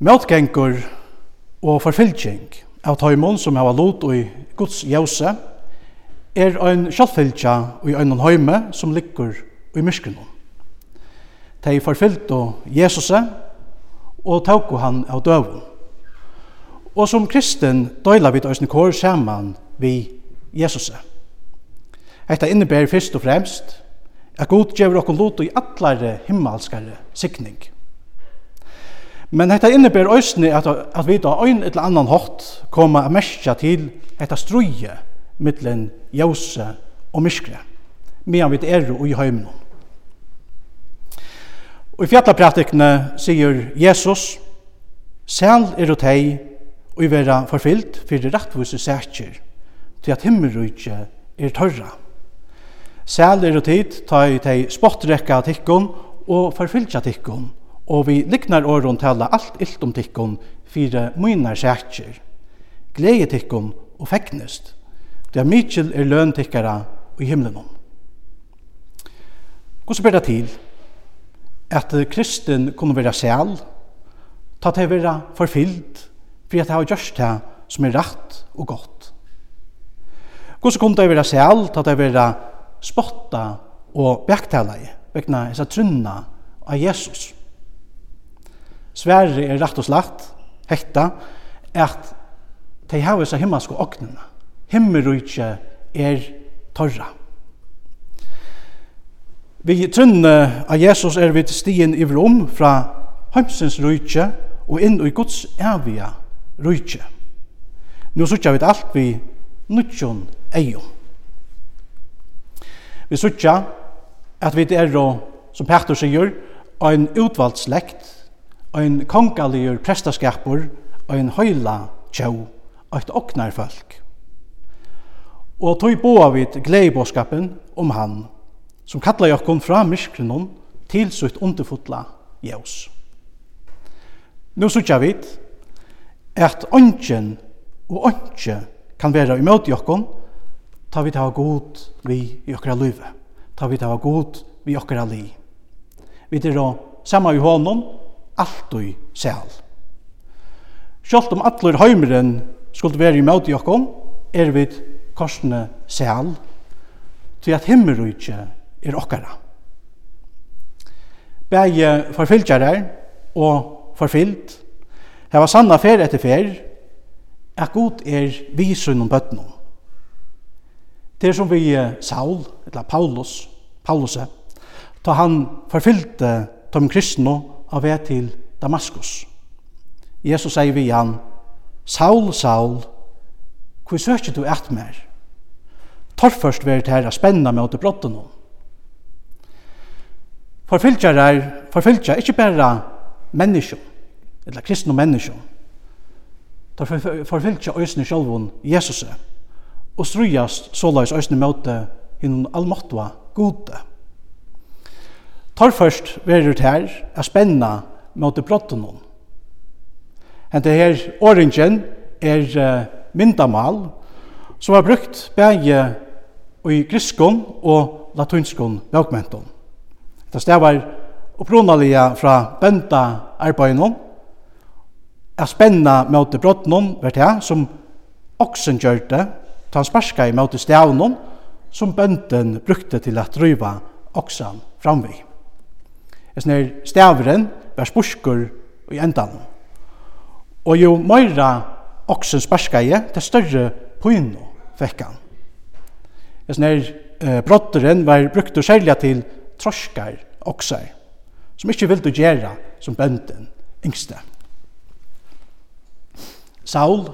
Møtgengur og forfylking av tøymon som hava lot i Guds jøse er ein sjálvfylgja i ein høyme som ligger i myskrenon. Tei forfylgt og Jesus og tauko han av døvun. Og som kristen døyla vi døysen kår saman vi Jesus. Hetta inneber fyrst og fremst at Gud gjevur okkur lot i allare himmelskare sikning. Men dette innebærer ösni at, at vi da ein eller annan hårt kommer att märka til detta struje mittlen ljose og myskre, medan vi er og i heimen. Og i fjallapratikene sier Jesus, Sel er og teg, og i vera forfyllt fyrir rattvise sætjer, til at himmelrujtje er tørra. Sel er og tid, ta i tei spottrekka tikkun og forfyltja tikkun, og vi liknar åren tala alt illt om tikkun fyrir munar sætjer. Gleie tikkun og feknest. Det er mykjel er løn tikkara i himlenon. Hvordan ber det til at kristen kunne være sæl, ta til å være forfyllt, for at det har gjort det som er rett og godt. Hvordan kunne det være sæl, ta til å være spotta og bjergtale, vekna disse trunna av Jesus. Sverre er rett og slett, hekta, at de har seg himmelske åknene. Himmelrykje er torra. Vi trunne av Jesus er vi til stien i rom fra heimsens rykje og inn i Guds evige rykje. Nå sutja vi alt vi nutjon eion. Vi sutja at vi er, som Petter sier, en utvalgt slekt ein kongaligur prestaskapur, ein høyla tjau, eit oknar folk. Og tog boa vid gleibåskapen om han, som kallar jokkon fra myskrenon til sutt underfotla jævs. Nå sutja vid at ongen og onge kan vera møte jokkon, ta vit ta god vi i okkara løyve, ta vit ta god vi i okkara li. Vi er samma i hånden, alt og sel. Sjalt om atler heimeren skulle være i møte i er vi korsene sel, til at himmelrykje er okkara. Begge forfylgjere og forfyllt heva sanna fer etter fer, at god er visun om bøttene. Det er som vi Saul, eller Paulus, Paulus, ta han forfyllte tom kristne av vei til Damaskus. Jesus sier vi han, Saul, Saul, hvor søker du et mer? Torførst vil det her spennende med å til brotten om. Forfylkjer er, forfylkjer ikke bare mennesker, eller kristne mennesker. tar forfylkjer øsne sjølven Jesus, og strujast såleis øsne møte hinnom allmåttua gode. Tar først verur her er spenna mot det brotten hon. Hente her åringen er uh, myndamal som er brukt bæge i griskon og latunskon bøkmenton. Det stavar opprunalia fra bønda arbeidnon er spenna mot det vet jeg, som oksen gjørte, ta sparska i mot det stavnon som bønden brukte til at dryva oksan framvik er sånn her stavren, var spurskur i endan. Og jo meira oksen sparskaje, det større pyno fekk han. Er sånn her eh, brotteren var brukt og særlig til troskar oksar, som ikkje vildu gjera som bønden yngste. Saul,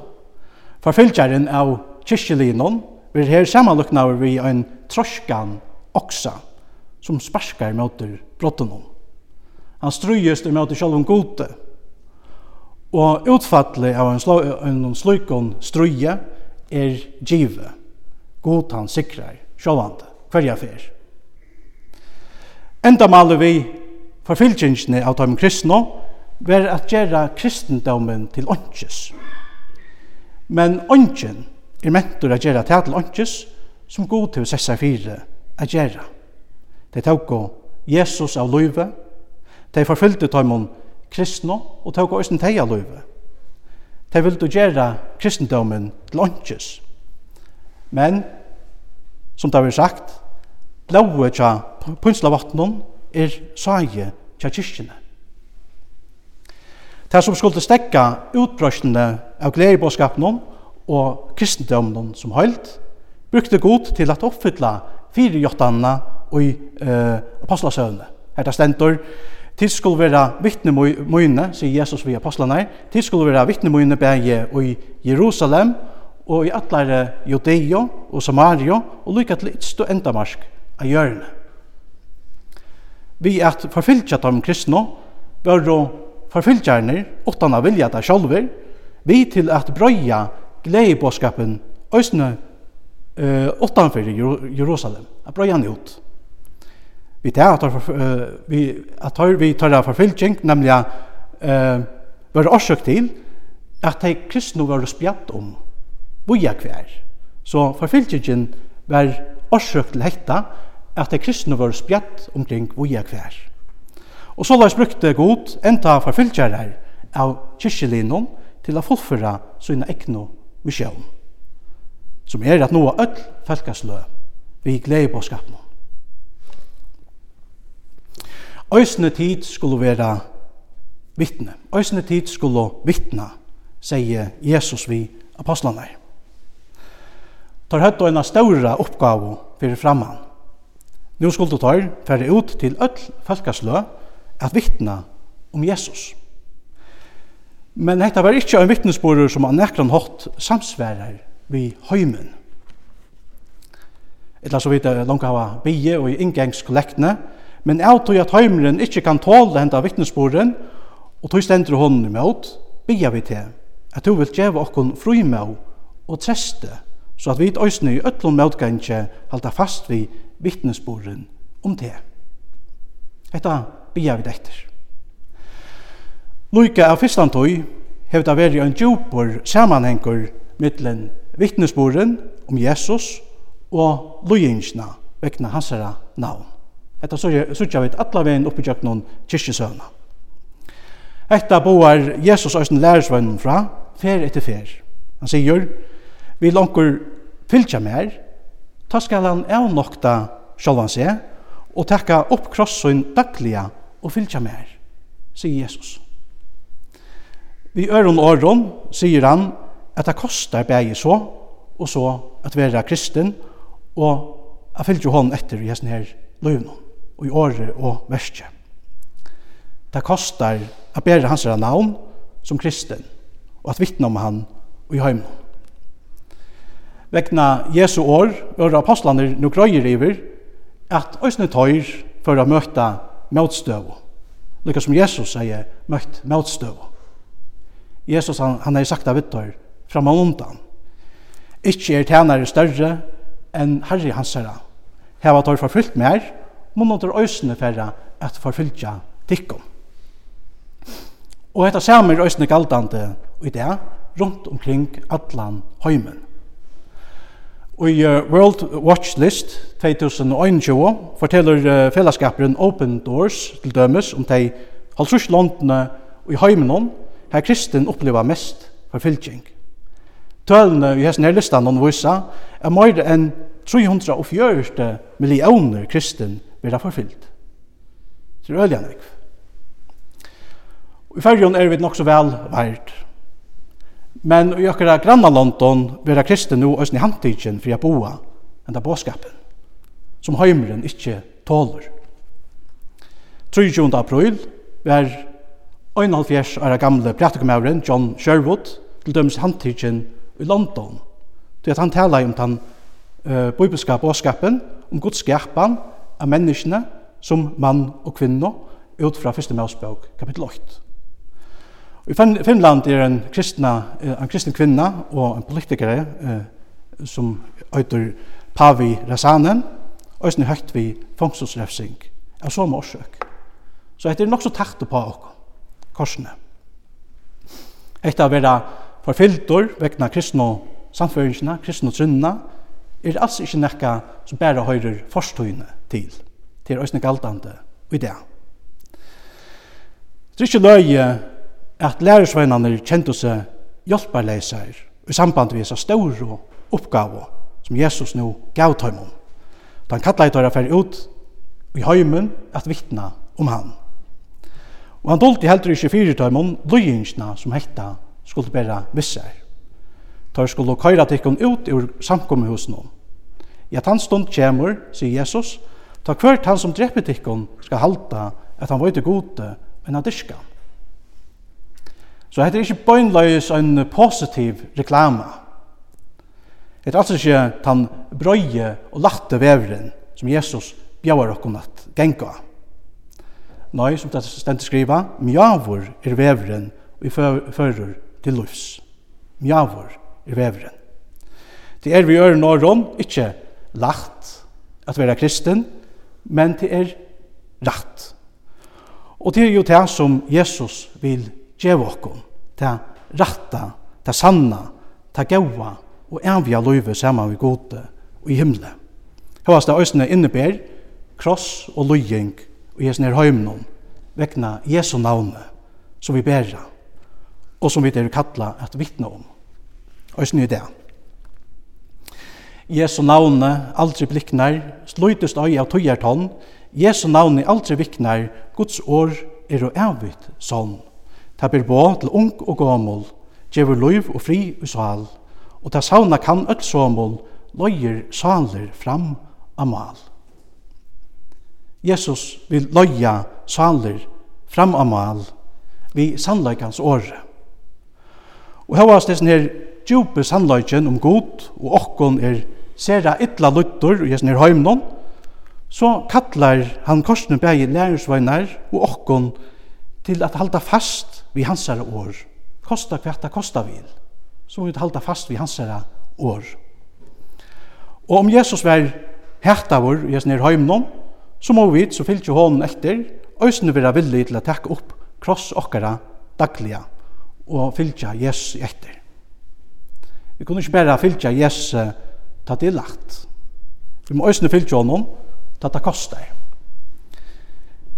forfylgjaren av kyrkjelinon, vil her samanluknaver vi ein troskan oksa, som sparskar mot brotten. Han strujist i i sjálfum gode. Og utfattelig av en, slå, en slukon struje er give. God han sikrar sjálfande, hverja fer. Enda maler vi forfylgjengene av dem kristne ver at gjøre kristendommen til åndsjes. Men åndsjen er mentor at gjøre til åndsjes, som god til å sessa fire at gjøre. Det tåk Jesus av løyve, De forfylte tøymon kristne og tog også en teia løyve. De vildu gjøre kristendommen til åndkjes. Men, som det har sagt, blåe tja punslavattnon er saie tja kyrkjene. Det som skulle stekka utbrøsjene av gledebåskapnon og kristendommen som høylt, brukte god til at oppfylla fire jottanna og i uh, apostlasøvne. Her det stendur, Tid skulle være vittne møyne, sier Jesus via apostlene, tid skulle være vittne møyne bæge i Jerusalem, og i atlare Judeo og Samario, og lykka til ytst og endamarsk av hjørne. Vi at forfylkja dem kristne, bør å forfylkjerne, åttan av vilja der sjolver, vi til at brøya gleibåskapen, òsne, åttanfyrir Jerusalem, at brøya han ut vi tar at vi at vi tar forfylking, nemlig eh var årsøk til at dei kristne var spjatt om boja kvær. Så forfylkingen var årsøk til hetta at dei kristne var spjatt omkring boja kvær. Og så la oss brukte god enda forfylkjere av kyrkjelinnon til å fullføre sine egne misjon, som er at noe øll felkeslø vi gleder på skapene. Øysene tid skulle være vittne. Øysene tid skulle vittna, sier Jesus vi apostlene. Tar høyt og en større oppgave for framman. Nå skulle du tar færre ut til øll folkeslø at vittne om Jesus. Men dette var ikke en vittnesbord som han nekran hatt samsværer vi høymen. Etla så vidt jeg langt hava bie og i inngangskollekne, men jeg tror at heimeren ikke kan tåle henda vittnesboren, og tog stender hånden imot, bygger vi til, at du vil djeva fri med og treste, så at vi i øsne i ötlun møtgangje halda fast vi vittnesboren om te. Hetta bygger vi dekter. Luika av fyrstantøy hevda veri en djupor samanhengur mittlen vittnesboren om Jesus og lujingsna vekna hansara navn så sutja vi alla vegin oppi jöknon kyrkjesøvna. Hetta boar Jesus æsden lærersvønnen fra, fer etter fer. Han sier, vi langur fylgja mer, ta skal han avnokta sjálvan seg, og tekka opp krossun dagliga og fylgja mer, sier Jesus. Vi øron åron, sier han, at det kostar bægi så, og så at vera kristen, og at fylltja hon etter i hesten her løvnum i året og verste. Det kostar å bære hans navn som kristen og at vittne om han og i heimen. Vekna Jesu år, våre apostlene nå grøyer iver, at òsne tøyr for å møte motstøv. Lika som Jesus sier, møtt motstøv. Jesus, han, han har sagt av vittår, fram og undan. Ikke er tjenere større enn herre hans herre. Her var tøyr forfylt mer, munna til øysene færre at forfylgja tikkum. Og hetta samme er øysene galdande i det, rundt omkring allan heimen. Og i World Watch List 2021 forteller fellesskaperen Open Doors til dømes om de halvtrus landene og i heimenon her kristen opplever mest forfylging. Tølene i hessen her listan viser er mer enn 340 millioner kristen vera forfyllt. Så det er øyelig nekv. I fyrjon er vi nok så vel vært. Men i okkara granna London vera kristen nu òsni handtidjen fri a boa enda båskapen, som heimren ikkje tåler. 23. april var 71 år gamle prætikumævren John Sherwood til dømes handtidjen i London. Det at han tala om den uh, bibelska båskapen, om Guds av menneskene som mann og kvinne ut fra 1. Mosebok kapittel 8. I Finland er en, kristna, en kristen kvinne og en politiker eh, som øyder Pavi Razanen, øyne høyt vi fangstosrefsing av så årsøk. Så dette er nok så takt på oss, korsene. Etter å være forfylter vekna kristne samføringsene, kristne trinnene, er det altså ikke nekka som bare høyrer forstøyene til. Det er også galdande i det. Det er ikke løye at lærersveinene kjente seg hjelperleiser i samband med disse store oppgaver som Jesus nå gav til ham. Da han kallet dere for ut i heimen at vittna om han. Og han dolte heller ikke fire til ham løyingsene som hekta skulle bære visser. Da han skulle køyre til ham ut ur samkommehusen. I at han stund kommer, sier Jesus, Ta kvørt han som dreper tikkun skal halda at han vøyte gode enn han dyrka. Så hette er ikke bøgnløys en positiv reklama. Det er altså ikke den brøye og latte vevren som Jesus bjauar okkon at genga. Nei, som det stendt skriva, mjavur er vevren og i fører til lufs. Mjavur er vevren. Det er vi gjør nåron, ikke lagt at være kristen, men det er rett. Og det er jo det som Jesus vil gjøre oss, det rette, det sanne, det gode, og evige løyve sammen med gode og i himmelen. Høyast det øyne innebær kross og løying og i hessene høymnum vekna Jesu navne som vi bæra og som vi er kalla at vittne om. Øyne i det. Jesu navne aldri bliknar, sløytest øy av tøyerton, Jesu navne aldri viknar, Guds år er og avvitt sånn. Ta ber bå til ung og gamol, djever løyv og fri og sval. og ta sauna kan öll somol, løyer saler fram amal. Jesus vil løya saler fram amal vi sannleikans åre. Og hva er det her djupe sannleiken om god og okkon er sera ytla luttor og hesnir heimnon, så kallar han korsne bægi lærersveinar og okkon til at halda fast vi hansara år. Kosta kvarta kosta vil. Så må vi halda fast vi hansara år. Og om Jesus var hertavur i hesnir heimnon, så må vi, så fyllt jo hånden etter, òsne vera villig til å takke opp kross okkara dagliga og fylgja Jesus etter. Vi kunne ikke bare fylgja Jesus ta det lagt. Vi må øsne fylke honom, ta det kostar.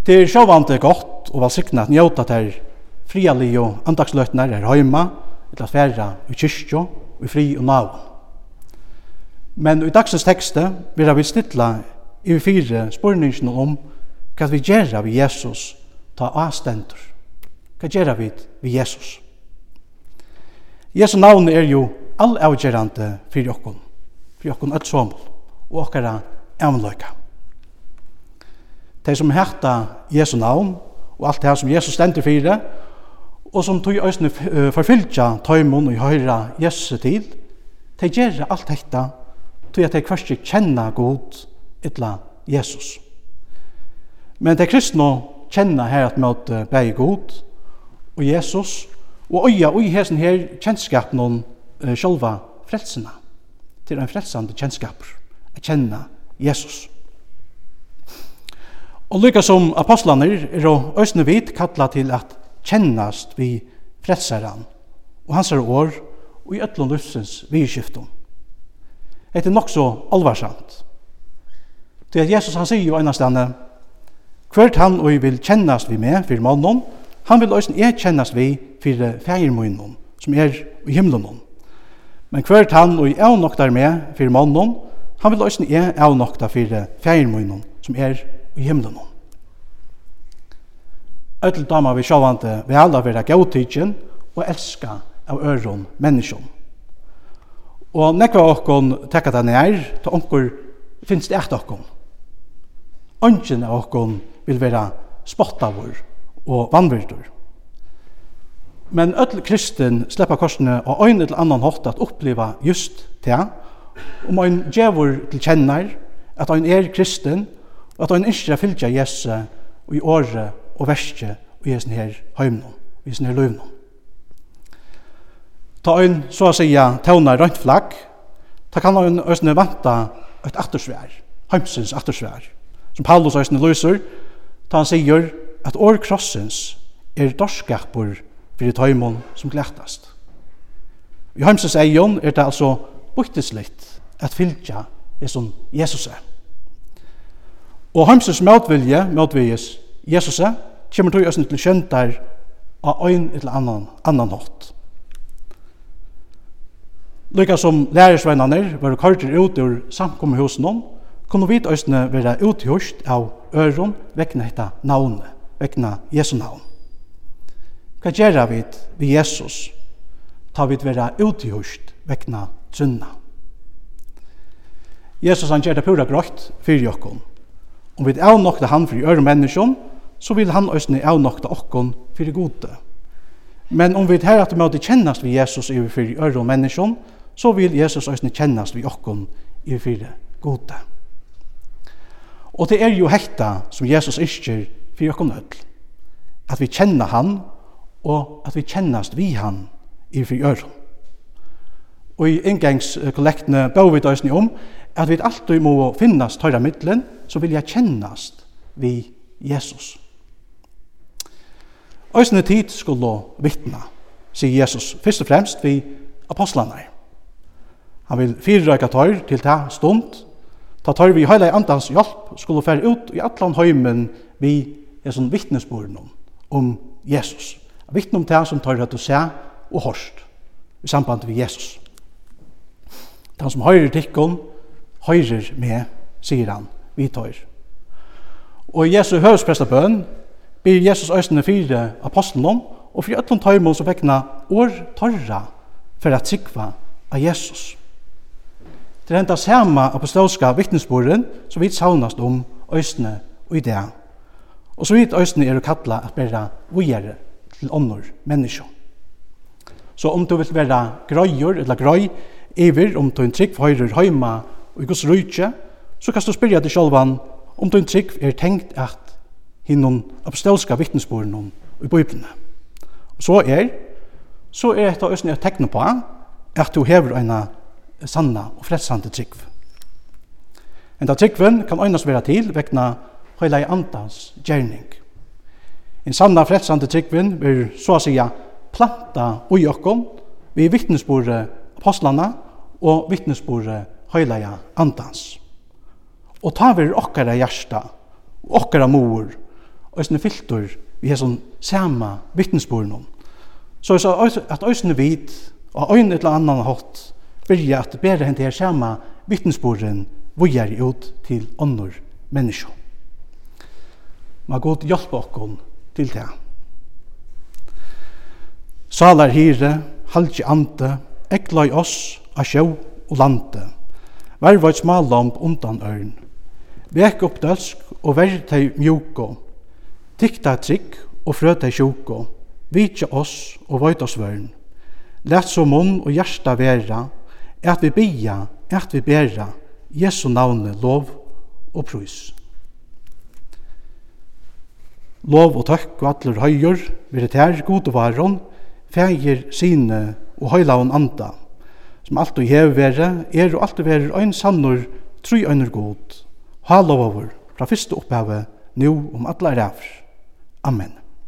Det er sjåvante godt og valsikna at njøta til friali og andagsløtnar er heima, eller færa i kyrkjo, i fri og nav. Men i dagsens tekste vil vi stilla i fire spurningen om hva vi gjør vi Jesus ta avstendur. Hva gjør vi vi Jesus? Jesu navn er jo all avgjerande fyrir okkur for jokken öll somul og okkara evnløyka. De som hekta Jesu navn og alt det som Jesus stendur fyrir og som tog òsne forfylltja tøymon og høyra Jesu til, de gjer alt hekta tog at de kvarski kjenna god etla Jesus. Men de kristne kjenna her at møte bæg god og Jesus og øya og i hesen her kjennskap noen sjálva frelsina til en frelsande kjennskaper, å kjenne Jesus. Og lykka som apostlaner er å øsne vit kalla til at kjennast vi frelsaran og hans er år og i ötlund livsens vidskiftum. Det er nok så alvarsamt. Det at Jesus han sier jo einastane Hvert han og vil kjennast vi med fyrir mannen, han vil òsne er kjennast vi fyrir fægirmøynen som er i himmelen. Men hvert han og jeg noktar med fyrir mannen, han vil også jeg er nokta fyrir fjærmunnen, som er i himmelen. Øtel damer vi sjåvante vi alle vera gautidgen og elska av øron menneskjon. Og nekva okkon tekka den er, ta onkur finnes det eit okkon. Ongen av okkon vil vera spottavur og vannvirdur. Men öll kristen sleppa korsene og ein eller annan hårt at oppleva just det, om ein djevor til kjennar, at ein er kristen og at ein ikke fylgja Jesu i året og verste i hesten her heimnum, i hesten her løvnum. Ta ein, så å sija, tauna rønt flagg, ta kan ein òsne vanta eit attersvær, heimsins attersvær, som Paulus òsne løser, ta han sier at år krossens er dorskapur fyrir tøymon som glættast. I heimsens eion er det altså buktislikt at fylgja som Jesus er. Og heimsens møtvilje, motviljes Jesus er, kommer tog oss til kjøntar av ein eller annan, annan hatt. Lykka som lærersveinane var kortir ut ur samkommet hos noen, kunne vi østene være uthjørst av øron vekna etta navnet, vekna Jesu navn. Hva gjerra vi vi Jesus? Ta vid vera utihust vekna trunna. Jesus han gjerra pura grått fyrir jokkon. Om vi avnokta han fyrir øre menneskjon, så vil han òsne avnokta okkon fyrir gode. Men om vi her at vi kjennast vi Jesus i fyrir øre menneskjon, så vil Jesus òsne kjennast vi okkon i fyrir gode. Og det er jo hekta som Jesus isker for okkon öll. At vi kjenner han og at vi kjennast vi han i fri øren. Og i inngangskollekten bør vi døysni om at vi alltid må finnast tøyra middelen så vil jeg kjennast vi Jesus. Øysene tid skulle vittna, sier Jesus, først og fremst vi apostlene. Han vil fyrrøyka tøyr til ta stund, ta tøyr vi heila i andans hjelp skulle fære ut i atlan heimen vi er som vittnesborden om Jesus vittne om det som tar rett og se og hørst i samband med Jesus. Den som høyrer tikkun, høyrer med, sier han, vi tar. Og i Jesu høvesprestabøn byr Jesus østene fire apostelen om, og fyrir öllum tøymon som vekna år torra for at sikva av Jesus. Det er enda sama apostolska vittnesboren som vi saunast om østene og i det. Og så vidt østene er å kalla at bæra vujere til ånder mennesker. Så om du vil være grøyer, eller grøy, iver om du en trygg høyrer høyma og gos Guds rujtje, så kan du spyrja deg sjálvan om du en trygg er tenkt at hinnom apostolska vittnesbåren om i Bibelene. Og så er, så er et av østene et tegn på at du hever en sanna og fredsande trygg. Enda tryggven kan øynes være til vekna høyla i andans gjerning. En sanna fredsande tryggvin vil så å sija planta ui okkom vi vittnesbore apostlana og vittnesbore høylaja andans. Og ta vi okkara hjarta, okkara mor, og sånne filter vi er sånn sama vittnesboren Så er at eisne vit, og øyne et eller annan hatt, vilja at bæra hent her sama vittnesboren vujar ut til ånder menneskjon. Ma god hjelp okkom til det. Salar hire, halgi ante, ekla i oss, a sjå og lande. Verva et undan ørn. Vek opp døsk og verre tei mjuko. Tikta trygg og frø tei sjuko. Vitja oss og vøyt oss vørn. Læt så munn og hjärsta vera, at vi bia, at vi bera, Jesu navne lov og prøys. Lov og takk og atler høyur, er tær og varon, feir, sine og høylaun anda, som alt og hev vere, er og alt og vere ein sannur, tru øyner god, halovavur, fra fyrste opphavet, nu om atler rævr. Amen.